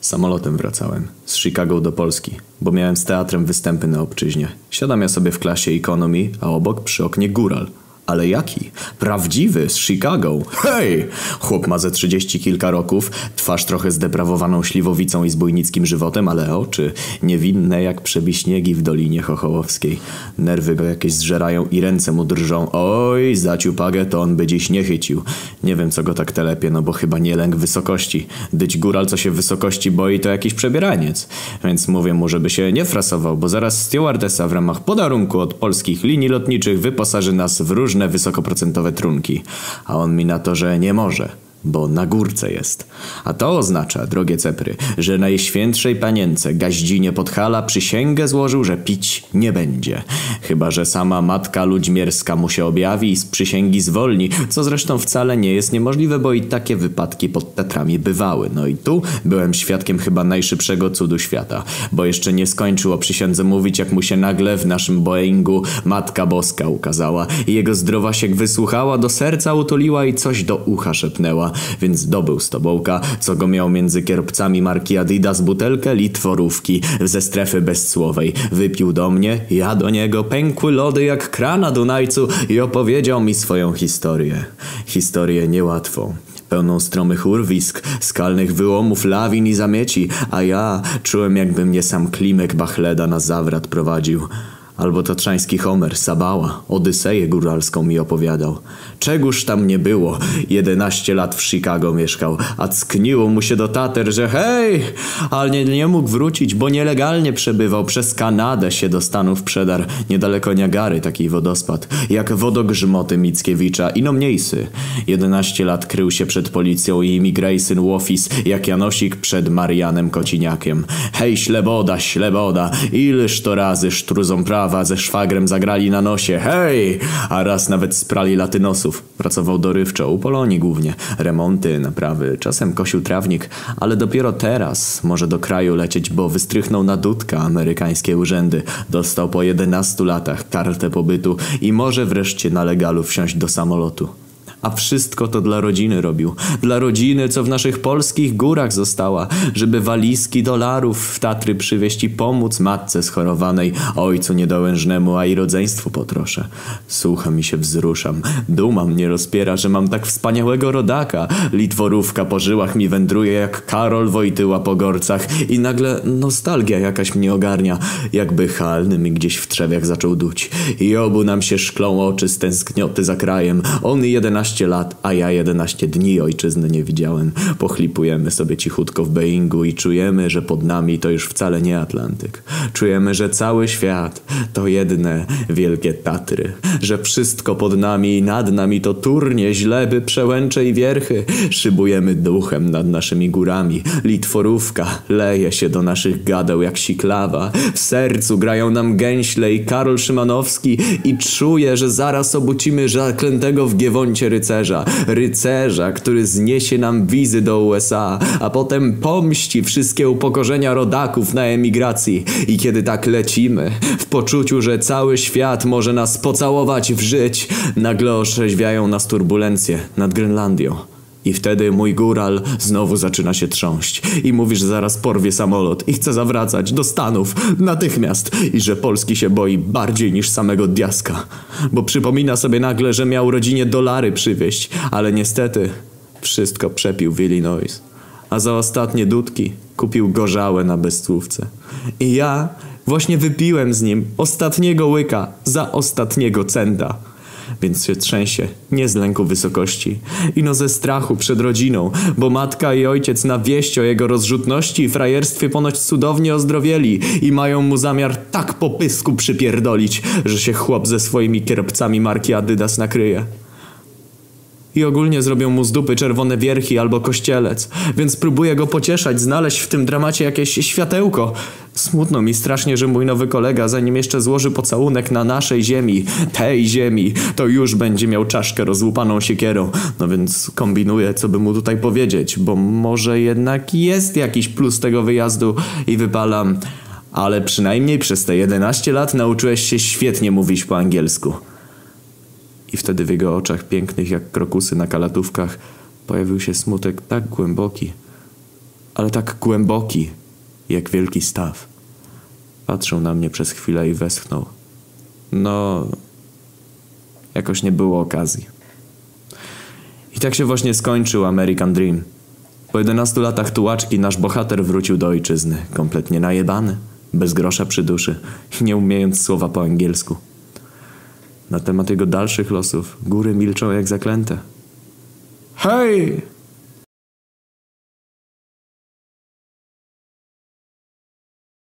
Samolotem wracałem. Z Chicago do Polski, bo miałem z teatrem występy na obczyźnie. Siadam ja sobie w klasie ekonomii, a obok przy oknie góral. Ale jaki? Prawdziwy, z Chicago. Hej! Chłop ma ze trzydzieści kilka roków, twarz trochę zdeprawowaną śliwowicą i zbójnickim żywotem, ale oczy niewinne jak przebiśniegi w Dolinie Chochołowskiej. Nerwy go jakieś zżerają i ręce mu drżą. Oj, zaciu pagę to on by dziś nie chycił. Nie wiem co go tak telepie, no bo chyba nie lęk wysokości. Dyć góral co się wysokości boi to jakiś przebieraniec. Więc mówię mu, żeby się nie frasował, bo zaraz stewardesa w ramach podarunku od polskich linii lotniczych wyposaży nas w różne wysokoprocentowe trunki. A on mi na to, że nie może bo na górce jest. A to oznacza, drogie cepry, że Najświętszej Panience Gaździnie Podhala przysięgę złożył, że pić nie będzie. Chyba, że sama matka ludźmierska mu się objawi i z przysięgi zwolni, co zresztą wcale nie jest niemożliwe, bo i takie wypadki pod Tatrami bywały. No i tu byłem świadkiem chyba najszybszego cudu świata, bo jeszcze nie skończył o przysiędze mówić, jak mu się nagle w naszym Boeingu Matka Boska ukazała jego zdrowasiek wysłuchała, do serca utuliła i coś do ucha szepnęła więc dobył stobołka, co go miał między kierpcami marki Adidas butelkę litworówki ze strefy bezsłowej. Wypił do mnie, ja do niego, pękły lody jak krana Dunajcu i opowiedział mi swoją historię. Historię niełatwą pełną stromych urwisk, skalnych wyłomów, lawin i zamieci, a ja czułem jakby mnie sam Klimek Bachleda na zawrat prowadził. Albo tatrzański Homer, Sabała, Odyseję góralską mi opowiadał. Czegoż tam nie było. Jedenaście lat w Chicago mieszkał, a ckniło mu się do Tater, że hej, ale nie, nie mógł wrócić, bo nielegalnie przebywał. Przez Kanadę się do Stanów przedar. Niedaleko Niagary taki wodospad. Jak wodogrzmoty Mickiewicza, ino mniejszy. Jedenaście lat krył się przed policją i immigration office, jak Janosik przed Marianem Kociniakiem. Hej, śleboda, śleboda, ileż to razy sztruzą prawa ze szwagrem zagrali na nosie. Hej! A raz nawet sprali latynosów. Pracował dorywczo, u Polonii głównie. Remonty, naprawy, czasem kosił trawnik, ale dopiero teraz może do kraju lecieć, bo wystrychnął na dudka amerykańskie urzędy. Dostał po 11 latach kartę pobytu i może wreszcie na legalu wsiąść do samolotu. A wszystko to dla rodziny robił. Dla rodziny, co w naszych polskich górach została. Żeby walizki dolarów w Tatry przywieźć i pomóc matce schorowanej, ojcu niedołężnemu, a i rodzeństwu potroszę. Słucham i się wzruszam. Duma mnie rozpiera, że mam tak wspaniałego rodaka. Litworówka po żyłach mi wędruje jak Karol Wojtyła po gorcach i nagle nostalgia jakaś mnie ogarnia. Jakby halny mi gdzieś w trzewiach zaczął duć. I obu nam się szklą oczy z tęsknioty za krajem. On jedenaście 11 lat, a ja 11 dni ojczyzny nie widziałem. Pochlipujemy sobie cichutko w Beingu i czujemy, że pod nami to już wcale nie Atlantyk. Czujemy, że cały świat to jedne wielkie Tatry. Że wszystko pod nami i nad nami to turnie, źleby, przełęcze i wierchy. Szybujemy duchem nad naszymi górami. Litworówka leje się do naszych gadeł jak siklawa. W sercu grają nam Gęśle i Karol Szymanowski i czuję, że zaraz obucimy zaklętego w Giewoncie rycerza. Rycerza, który zniesie nam wizy do USA, a potem pomści wszystkie upokorzenia rodaków na emigracji. I kiedy tak lecimy, w poczuciu, że cały świat może nas pocałować w żyć, nagle orzeźwiają nas turbulencje nad Grenlandią. I wtedy mój góral znowu zaczyna się trząść i mówi, że zaraz porwie samolot i chce zawracać do Stanów natychmiast i że Polski się boi bardziej niż samego diaska. Bo przypomina sobie nagle, że miał rodzinie dolary przywieźć, ale niestety wszystko przepił w Illinois. A za ostatnie dudki kupił gorzałe na bezcłówce. I ja właśnie wypiłem z nim ostatniego łyka za ostatniego centa więc się trzęsie, nie z lęku wysokości, ino ze strachu przed rodziną, bo matka i ojciec na wieść o jego rozrzutności i frajerstwie ponoć cudownie ozdrowieli i mają mu zamiar tak po pysku przypierdolić, że się chłop ze swoimi kierpcami marki Adidas nakryje. I ogólnie zrobią mu z dupy czerwone wierchi albo kościelec, więc próbuję go pocieszać, znaleźć w tym dramacie jakieś światełko. Smutno mi strasznie, że mój nowy kolega, zanim jeszcze złoży pocałunek na naszej ziemi, tej ziemi, to już będzie miał czaszkę rozłupaną siekierą. No więc kombinuję, co by mu tutaj powiedzieć, bo może jednak jest jakiś plus tego wyjazdu i wypalam. Ale przynajmniej przez te 11 lat nauczyłeś się świetnie mówić po angielsku. I wtedy w jego oczach, pięknych jak krokusy na kalatówkach, pojawił się smutek tak głęboki, ale tak głęboki, jak wielki staw. Patrzył na mnie przez chwilę i westchnął. No, jakoś nie było okazji. I tak się właśnie skończył American Dream. Po 11 latach tułaczki nasz bohater wrócił do ojczyzny, kompletnie najebany, bez grosza przy duszy i nie umiejąc słowa po angielsku. Na temat jego dalszych losów góry milczą jak zaklęte. Hej!